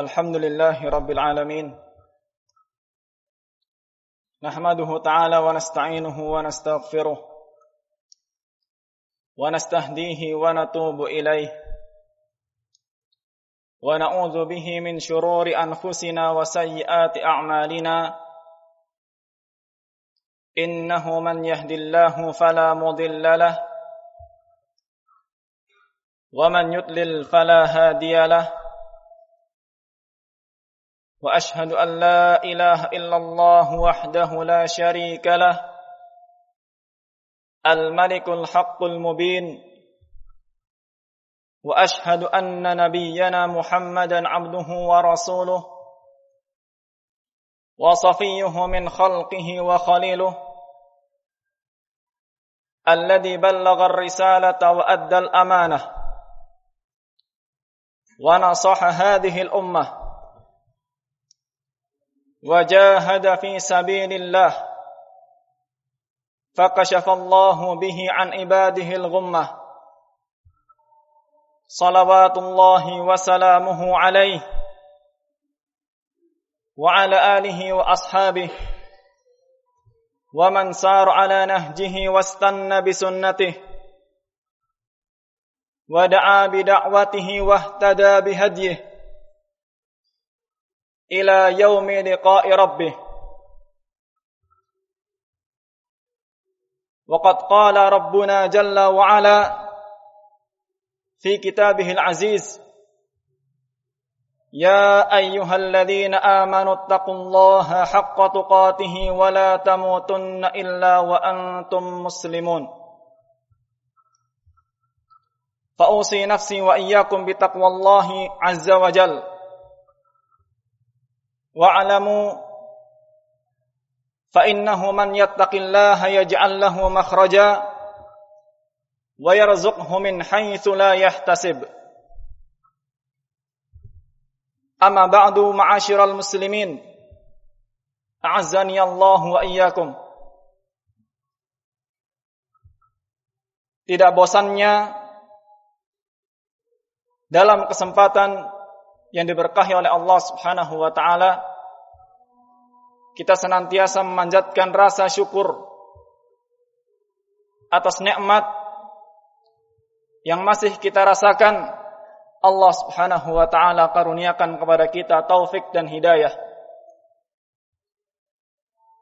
الحمد لله رب العالمين. نحمده تعالى ونستعينه ونستغفره ونستهديه ونتوب إليه. ونعوذ به من شرور أنفسنا وسيئات أعمالنا. إنه من يهد الله فلا مضل له. ومن يضلل فلا هادي له. وأشهد أن لا إله إلا الله وحده لا شريك له الملك الحق المبين وأشهد أن نبينا محمدا عبده ورسوله وصفيه من خلقه وخليله الذي بلغ الرسالة وأدى الأمانة ونصح هذه الأمة وجاهد في سبيل الله. فكشف الله به عن عباده الغمة. صلوات الله وسلامه عليه. وعلى آله وأصحابه. ومن سار على نهجه واستنى بسنته. ودعا بدعوته واهتدى بهديه. إلى يوم لقاء ربه. وقد قال ربنا جل وعلا في كتابه العزيز يا أيها الذين آمنوا اتقوا الله حق تقاته ولا تموتن إلا وأنتم مسلمون. فأوصي نفسي وإياكم بتقوى الله عز وجل. واعلموا فانه من يتق الله يجعل له مخرجا ويرزقه من حيث لا يحتسب اما بعد معاشر المسلمين اعزني الله واياkum tidak bosannya dalam kesempatan yang diberkahi oleh Allah Subhanahu wa taala kita senantiasa memanjatkan rasa syukur atas nikmat yang masih kita rasakan. Allah Subhanahu wa taala karuniakan kepada kita taufik dan hidayah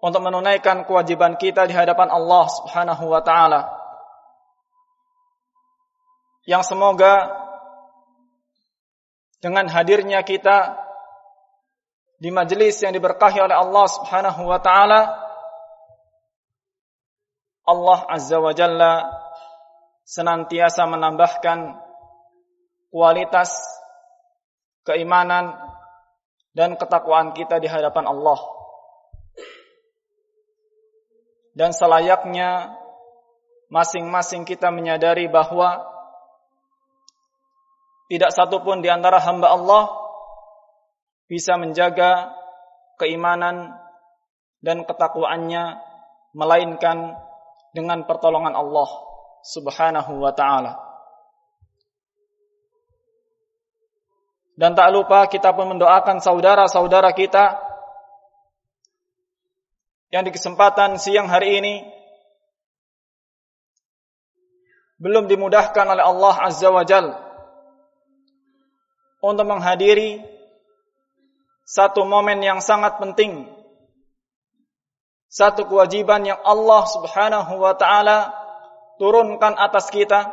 untuk menunaikan kewajiban kita di hadapan Allah Subhanahu wa taala. Yang semoga dengan hadirnya kita di majelis yang diberkahi oleh Allah Subhanahu wa taala Allah Azza wa Jalla senantiasa menambahkan kualitas keimanan dan ketakwaan kita di hadapan Allah. Dan selayaknya masing-masing kita menyadari bahwa tidak satu pun di antara hamba Allah bisa menjaga keimanan dan ketakwaannya melainkan dengan pertolongan Allah Subhanahu wa taala. Dan tak lupa kita pun mendoakan saudara-saudara kita yang di kesempatan siang hari ini belum dimudahkan oleh Allah Azza wa Jalla untuk menghadiri satu momen yang sangat penting. Satu kewajiban yang Allah Subhanahu wa taala turunkan atas kita.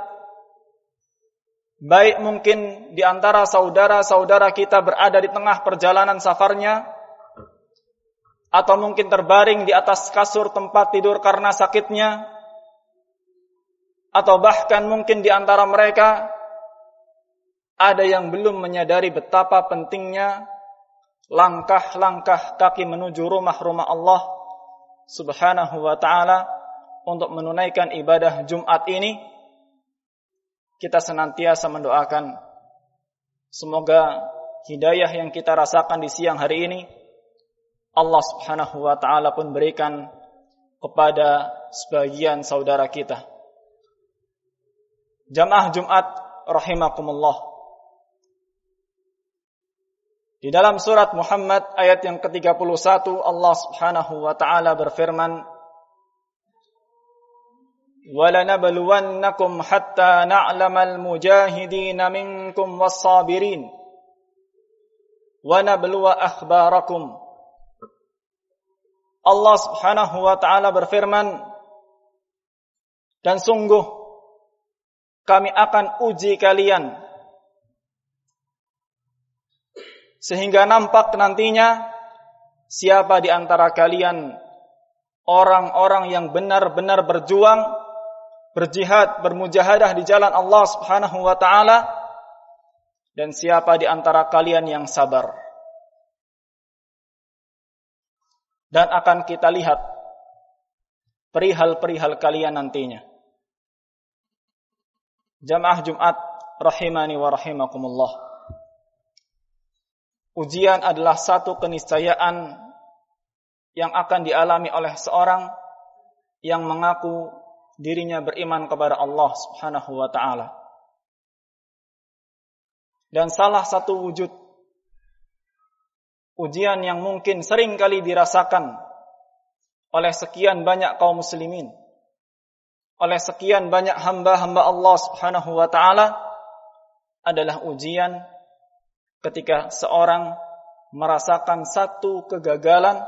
Baik mungkin di antara saudara-saudara kita berada di tengah perjalanan safarnya atau mungkin terbaring di atas kasur tempat tidur karena sakitnya atau bahkan mungkin di antara mereka ada yang belum menyadari betapa pentingnya langkah-langkah kaki menuju rumah-rumah Allah Subhanahu wa taala untuk menunaikan ibadah Jumat ini kita senantiasa mendoakan semoga hidayah yang kita rasakan di siang hari ini Allah Subhanahu wa taala pun berikan kepada sebagian saudara kita. Jamaah Jumat rahimakumullah. Di dalam surat Muhammad ayat yang ke-31 Allah Subhanahu wa taala berfirman وَلَنَبْلُوَنَّكُمْ حَتَّى نَعْلَمَ الْمُجَاهِدِينَ مِنكُمْ وَالصَّابِرِينَ وَنَبْلُوَ أَخْبَارَكُمْ Allah Subhanahu wa taala berfirman dan sungguh kami akan uji kalian sehingga nampak nantinya siapa di antara kalian orang-orang yang benar-benar berjuang berjihad bermujahadah di jalan Allah Subhanahu wa taala dan siapa di antara kalian yang sabar dan akan kita lihat perihal-perihal kalian nantinya Jamaah Jumat rahimani wa rahimakumullah. Ujian adalah satu keniscayaan yang akan dialami oleh seorang yang mengaku dirinya beriman kepada Allah Subhanahu wa taala. Dan salah satu wujud ujian yang mungkin sering kali dirasakan oleh sekian banyak kaum muslimin oleh sekian banyak hamba-hamba Allah Subhanahu wa taala adalah ujian ketika seorang merasakan satu kegagalan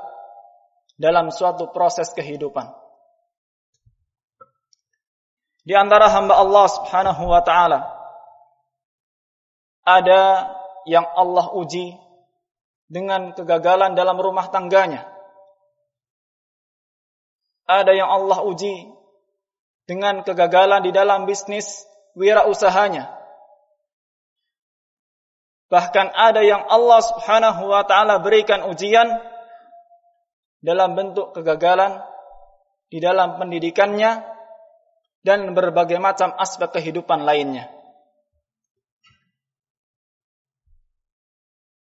dalam suatu proses kehidupan. Di antara hamba Allah Subhanahu wa taala ada yang Allah uji dengan kegagalan dalam rumah tangganya. Ada yang Allah uji dengan kegagalan di dalam bisnis wirausahanya. Bahkan ada yang Allah Subhanahu wa taala berikan ujian dalam bentuk kegagalan di dalam pendidikannya dan berbagai macam aspek kehidupan lainnya.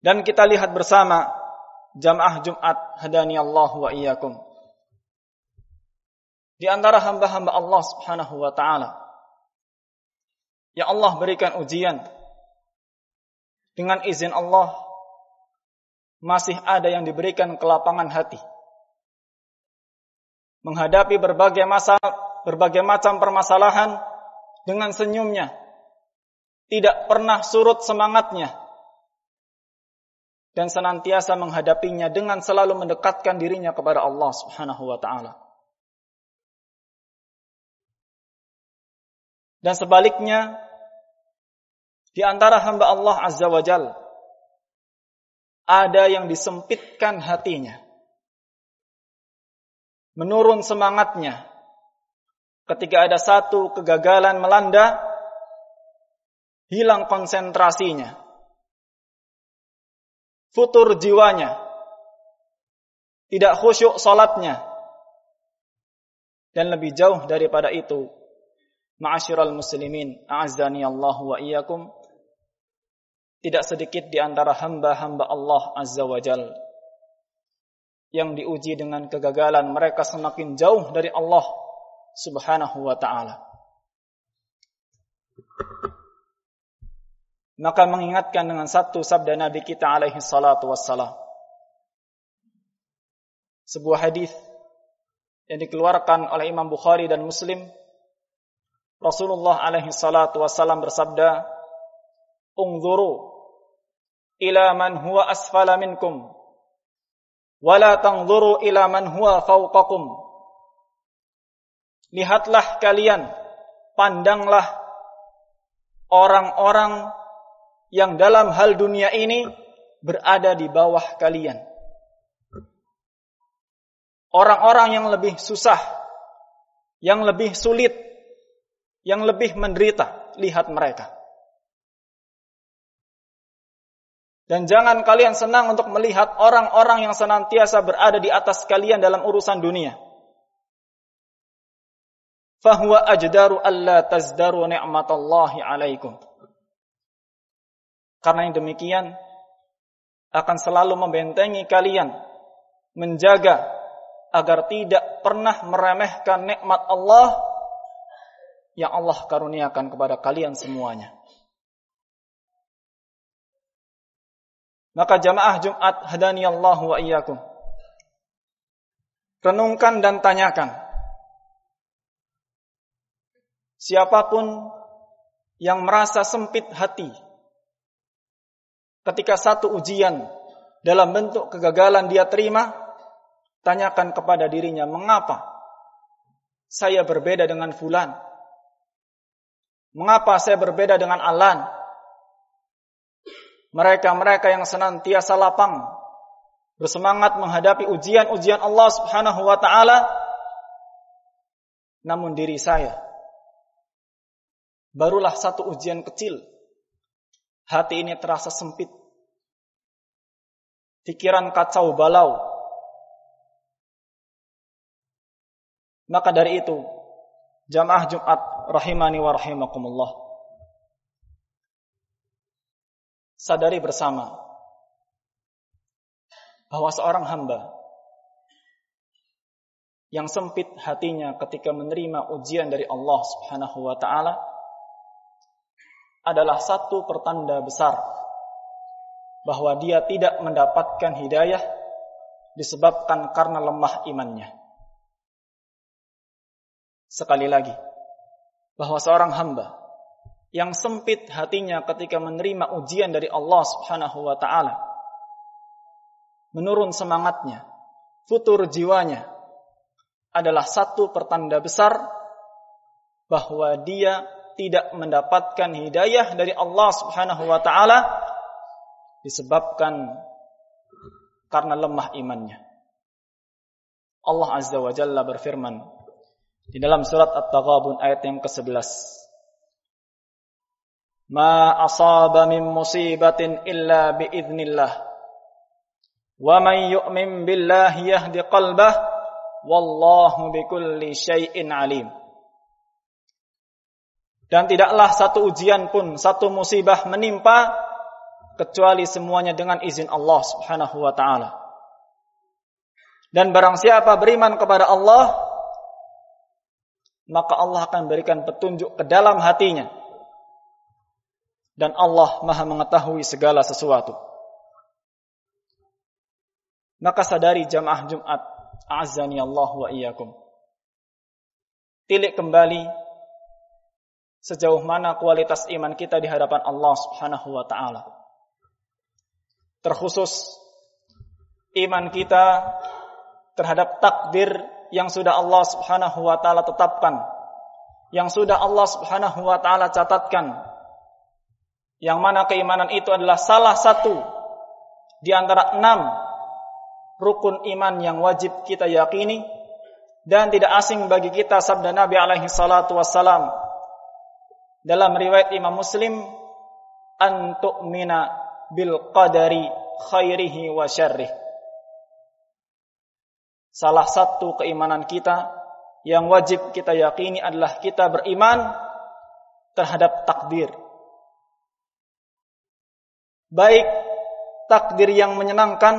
Dan kita lihat bersama jamaah Jumat hadani Allah wa iyyakum di antara hamba-hamba Allah Subhanahu wa taala yang Allah berikan ujian dengan izin Allah masih ada yang diberikan kelapangan hati. Menghadapi berbagai masa berbagai macam permasalahan dengan senyumnya. Tidak pernah surut semangatnya. Dan senantiasa menghadapinya dengan selalu mendekatkan dirinya kepada Allah Subhanahu wa taala. Dan sebaliknya, di antara hamba Allah Azza wa Jal, ada yang disempitkan hatinya. Menurun semangatnya. Ketika ada satu kegagalan melanda, hilang konsentrasinya. Futur jiwanya. Tidak khusyuk salatnya. Dan lebih jauh daripada itu, Ma'asyiral muslimin, a'azzani Allah wa iyyakum. Tidak sedikit di antara hamba-hamba Allah Azza wa Jal yang diuji dengan kegagalan mereka semakin jauh dari Allah Subhanahu wa taala. Maka mengingatkan dengan satu sabda Nabi kita alaihi salatu wassalam. Sebuah hadis yang dikeluarkan oleh Imam Bukhari dan Muslim Rasulullah alaihi salatu wasallam bersabda, "Ungzuru ila man huwa asfala minkum wa la tanzuru ila man huwa fawqakum." Lihatlah kalian, pandanglah orang-orang yang dalam hal dunia ini berada di bawah kalian. Orang-orang yang lebih susah, yang lebih sulit, yang lebih menderita, lihat mereka. Dan jangan kalian senang untuk melihat orang-orang yang senantiasa berada di atas kalian dalam urusan dunia. Fahuwa ajdaru alla tazdaru ni'matallahi alaikum. Karena yang demikian akan selalu membentengi kalian menjaga agar tidak pernah meremehkan nikmat Allah yang Allah karuniakan kepada kalian semuanya. Maka jamaah Jumat hadani Allah wa iyyakum. Renungkan dan tanyakan. Siapa pun yang merasa sempit hati ketika satu ujian dalam bentuk kegagalan dia terima, tanyakan kepada dirinya, mengapa saya berbeda dengan fulan? Mengapa saya berbeda dengan Alan? Mereka-mereka yang senantiasa lapang, bersemangat menghadapi ujian-ujian Allah Subhanahu wa taala, namun diri saya barulah satu ujian kecil. Hati ini terasa sempit. Pikiran kacau balau. Maka dari itu, jamaah Jumat rahimani wa rahimakumullah. Sadari bersama bahwa seorang hamba yang sempit hatinya ketika menerima ujian dari Allah Subhanahu wa taala adalah satu pertanda besar bahwa dia tidak mendapatkan hidayah disebabkan karena lemah imannya. Sekali lagi, bahwa seorang hamba yang sempit hatinya ketika menerima ujian dari Allah Subhanahu wa taala menurun semangatnya, futur jiwanya adalah satu pertanda besar bahwa dia tidak mendapatkan hidayah dari Allah Subhanahu wa taala disebabkan karena lemah imannya. Allah Azza wa Jalla berfirman di dalam surat At-Taghabun ayat yang ke-11. Ma asaba min musibatin illa biiznillah. Wa man yu'min billahi yahdi qalbah wallahu bikulli syai'in alim. Dan tidaklah satu ujian pun, satu musibah menimpa kecuali semuanya dengan izin Allah Subhanahu wa taala. Dan barang siapa beriman kepada Allah, maka Allah akan berikan petunjuk ke dalam hatinya. Dan Allah maha mengetahui segala sesuatu. Maka sadari jamaah Jumat, azani Allah wa iyyakum. Tilik kembali sejauh mana kualitas iman kita di hadapan Allah Subhanahu wa taala. Terkhusus iman kita terhadap takdir yang sudah Allah Subhanahu wa taala tetapkan, yang sudah Allah Subhanahu wa taala catatkan. Yang mana keimanan itu adalah salah satu di antara enam rukun iman yang wajib kita yakini dan tidak asing bagi kita sabda Nabi alaihi salatu wassalam dalam riwayat Imam Muslim an tu'mina bil qadari khairihi wa syarrih Salah satu keimanan kita yang wajib kita yakini adalah kita beriman terhadap takdir. Baik takdir yang menyenangkan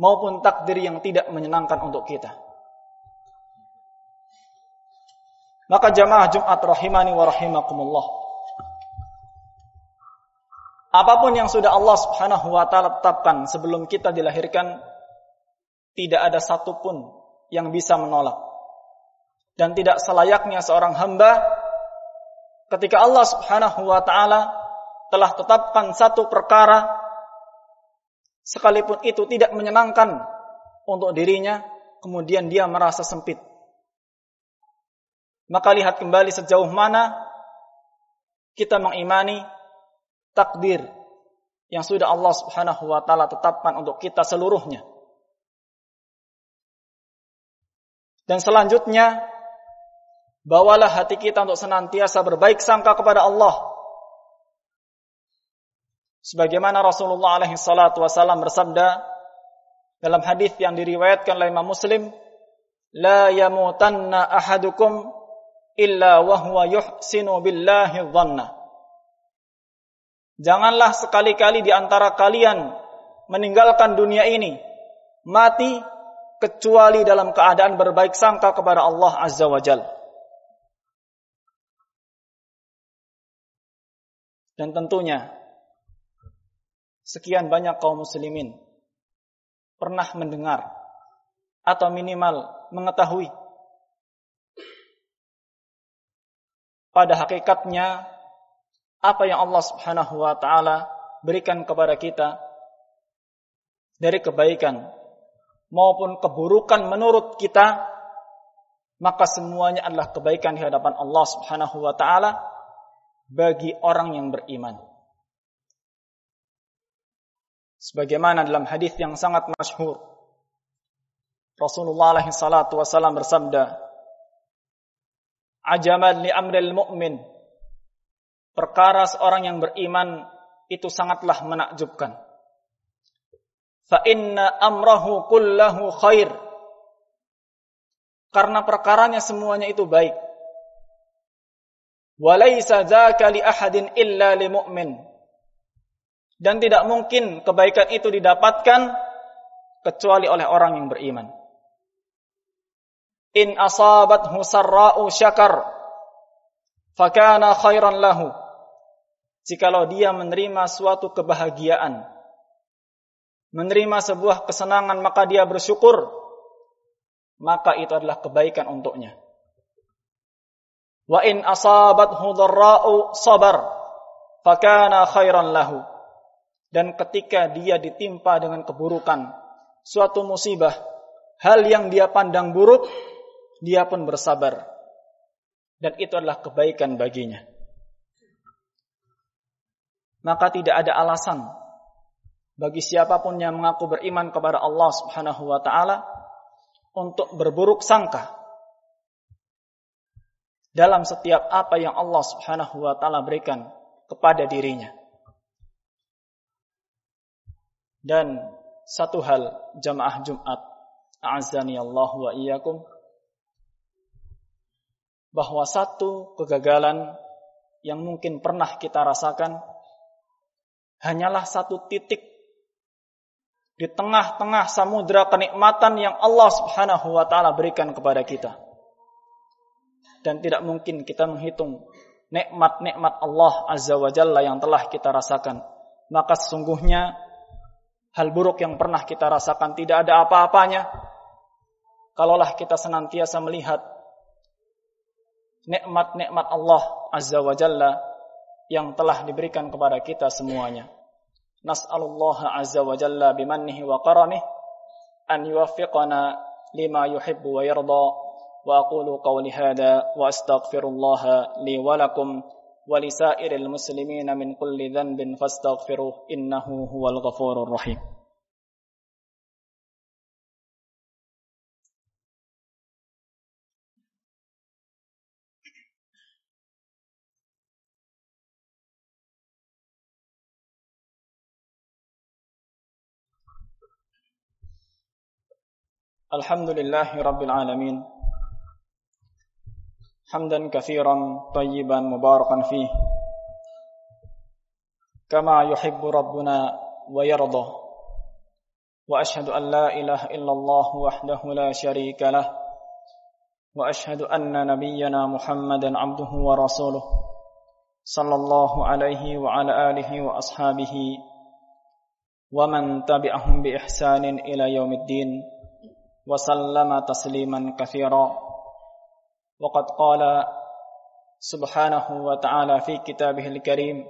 maupun takdir yang tidak menyenangkan untuk kita. Maka jamaah Jumat rahimani wa rahimakumullah. Apa pun yang sudah Allah Subhanahu wa taala tetapkan sebelum kita dilahirkan tidak ada satupun yang bisa menolak. Dan tidak selayaknya seorang hamba ketika Allah Subhanahu wa taala telah tetapkan satu perkara sekalipun itu tidak menyenangkan untuk dirinya, kemudian dia merasa sempit. Maka lihat kembali sejauh mana kita mengimani takdir yang sudah Allah Subhanahu wa taala tetapkan untuk kita seluruhnya. Dan selanjutnya, bawalah hati kita untuk senantiasa berbaik sangka kepada Allah. Sebagaimana Rasulullah alaihi salatu wasallam bersabda dalam hadis yang diriwayatkan oleh Imam Muslim, "La yamutanna ahadukum illa wa huwa yuhsinu billahi dhanna." Janganlah sekali-kali di antara kalian meninggalkan dunia ini mati kecuali dalam keadaan berbaik sangka kepada Allah Azza wa Jal. Dan tentunya sekian banyak kaum muslimin pernah mendengar atau minimal mengetahui pada hakikatnya apa yang Allah Subhanahu wa taala berikan kepada kita dari kebaikan maupun keburukan menurut kita maka semuanya adalah kebaikan di hadapan Allah Subhanahu wa taala bagi orang yang beriman. Sebagaimana dalam hadis yang sangat masyhur. Rasulullah alaihi salatu wasallam bersabda Ajaban li amril mu'min. Perkara seorang yang beriman itu sangatlah menakjubkan. Fa inna amrahu kullahu khair. Karena perkaranya semuanya itu baik. Walaysa dzaka li ahadin illa li mu'min dan tidak mungkin kebaikan itu didapatkan kecuali oleh orang yang beriman. In asabathu sarra'u syakar fakana khairan lahu. Jikalau dia menerima suatu kebahagiaan, menerima sebuah kesenangan maka dia bersyukur, maka itu adalah kebaikan untuknya. Wa in asabathu dharra'u sabar fakana khairan lahu dan ketika dia ditimpa dengan keburukan, suatu musibah, hal yang dia pandang buruk, dia pun bersabar. Dan itu adalah kebaikan baginya. Maka tidak ada alasan bagi siapa pun yang mengaku beriman kepada Allah Subhanahu wa taala untuk berburuk sangka dalam setiap apa yang Allah Subhanahu wa taala berikan kepada dirinya. Dan satu hal jamaah Jumat, a'azani Allah wa iyyakum, bahwa satu kegagalan yang mungkin pernah kita rasakan hanyalah satu titik di tengah-tengah samudra kenikmatan yang Allah Subhanahu wa taala berikan kepada kita. Dan tidak mungkin kita menghitung nikmat-nikmat Allah Azza wa Jalla yang telah kita rasakan. Maka sesungguhnya hal buruk yang pernah kita rasakan tidak ada apa-apanya kalaulah kita senantiasa melihat nikmat-nikmat Allah Azza wa Jalla yang telah diberikan kepada kita semuanya. Nas'alullah Azza wa Jalla bimannihi wa karamih an yuwaffiqana lima yuhibbu wa yarda wa aqulu qawli hada wa astaghfirullah li wa lakum ولسائر المسلمين من كل ذنب فاستغفروه إنه هو الغفور الرحيم. الحمد لله رب العالمين. حمدا كثيرا طيبا مباركا فيه. كما يحب ربنا ويرضى. وأشهد أن لا إله إلا الله وحده لا شريك له. وأشهد أن نبينا محمدا عبده ورسوله. صلى الله عليه وعلى آله وأصحابه ومن تبعهم بإحسان إلى يوم الدين. وسلم تسليما كثيرا. وقد قال سبحانه وتعالى في كتابه الكريم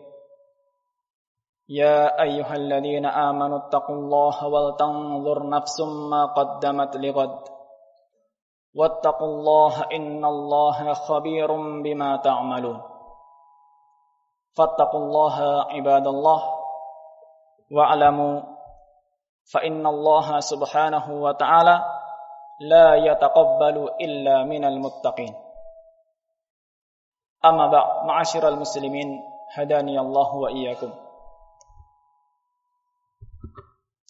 يا أيها الذين آمنوا اتقوا الله ولتنظر نفس ما قدمت لغد. واتقوا الله إن الله خبير بما تعملون. فاتقوا الله عباد الله واعلموا فإن الله سبحانه وتعالى la yataqabbalu illa minal muttaqin. Amma ba' ma'asyiral muslimin hadani Allah wa iyyakum.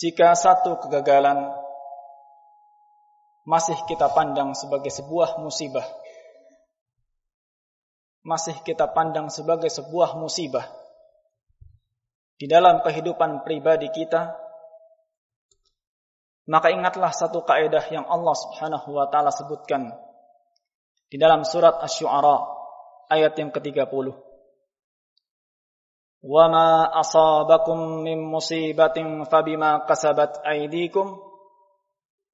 Jika satu kegagalan masih kita pandang sebagai sebuah musibah, masih kita pandang sebagai sebuah musibah di dalam kehidupan pribadi kita, maka ingatlah satu kaidah yang Allah Subhanahu wa taala sebutkan di dalam surat Asy-Syu'ara ayat yang ke-30. Wa ma asabakum min musibatin fabima kasabat aydikum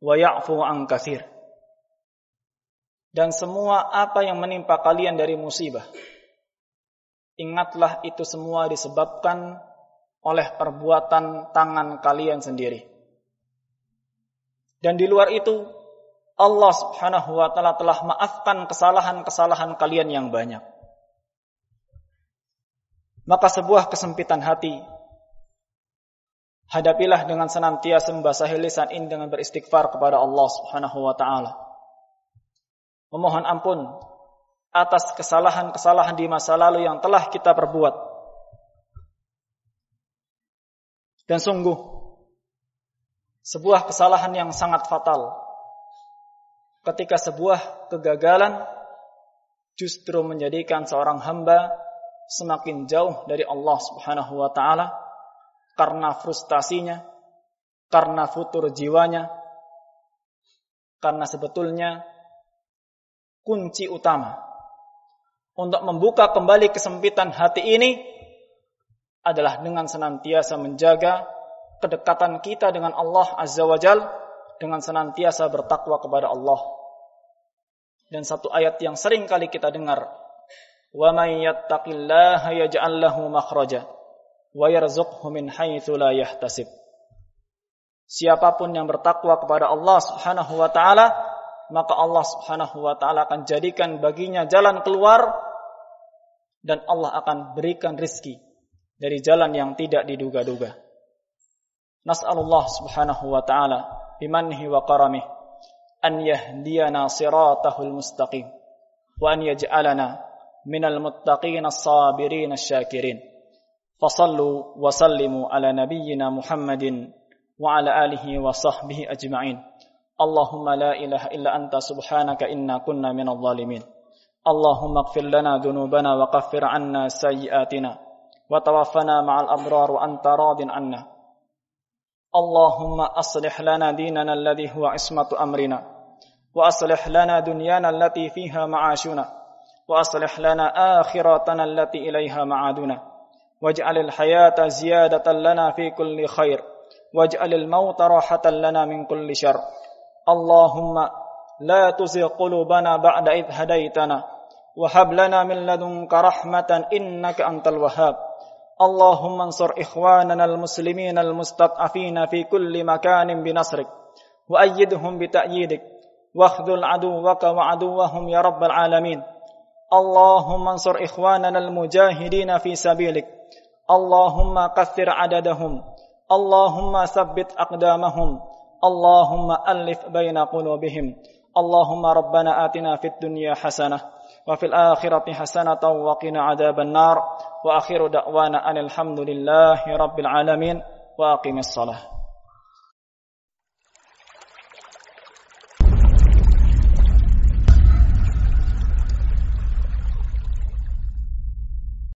wa ya'fu an katsir. Dan semua apa yang menimpa kalian dari musibah, ingatlah itu semua disebabkan oleh perbuatan tangan kalian sendiri dan di luar itu Allah Subhanahu wa taala telah maafkan kesalahan-kesalahan kalian yang banyak maka sebuah kesempitan hati hadapilah dengan senantiasa membasahi lisan ini dengan beristighfar kepada Allah Subhanahu wa taala. Memohon ampun atas kesalahan-kesalahan di masa lalu yang telah kita perbuat. Dan sungguh sebuah kesalahan yang sangat fatal. Ketika sebuah kegagalan justru menjadikan seorang hamba semakin jauh dari Allah Subhanahu wa taala karena frustasinya, karena futur jiwanya, karena sebetulnya kunci utama untuk membuka kembali kesempitan hati ini adalah dengan senantiasa menjaga kedekatan kita dengan Allah Azza wa Jal dengan senantiasa bertakwa kepada Allah. Dan satu ayat yang sering kali kita dengar Wa man yattaqillaha yaj'al lahu makhraja wa yarzuqhu min haitsu la yahtasib. Siapa pun yang bertakwa kepada Allah Subhanahu wa taala, maka Allah Subhanahu wa taala akan jadikan baginya jalan keluar dan Allah akan berikan rizki dari jalan yang tidak diduga-duga. Wa taala bimanhi wa karamih an yahdiyana siratahul mustaqim wa an yaj'alana من المتقين الصابرين الشاكرين. فصلوا وسلموا على نبينا محمد وعلى آله وصحبه أجمعين. اللهم لا إله إلا أنت سبحانك إنا كنا من الظالمين. اللهم اغفر لنا ذنوبنا وكفر عنا سيئاتنا. وتوفنا مع الأبرار وأنت راض عنا. اللهم أصلح لنا ديننا الذي هو عصمة أمرنا وأصلح لنا دنيانا التي فيها معاشنا وأصلح لنا آخرتنا التي إليها معادنا. واجعل الحياة زيادة لنا في كل خير واجعل الموت راحة لنا من كل شر. اللهم لا تزغ قلوبنا بعد إذ هديتنا وهب لنا من لدنك رحمة إنك أنت الوهاب. اللهم انصر إخواننا المسلمين المستضعفين في كل مكان بنصرك وأيدهم بتأييدك واخذل عدوك وعدوهم يا رب العالمين. اللهم انصر إخواننا المجاهدين في سبيلك اللهم كثر عددهم اللهم ثبت أقدامهم اللهم ألف بين قلوبهم اللهم ربنا آتنا في الدنيا حسنة وفي الآخرة حسنة وقنا عذاب النار وآخر دعوانا أن الحمد لله رب العالمين وأقم الصلاة.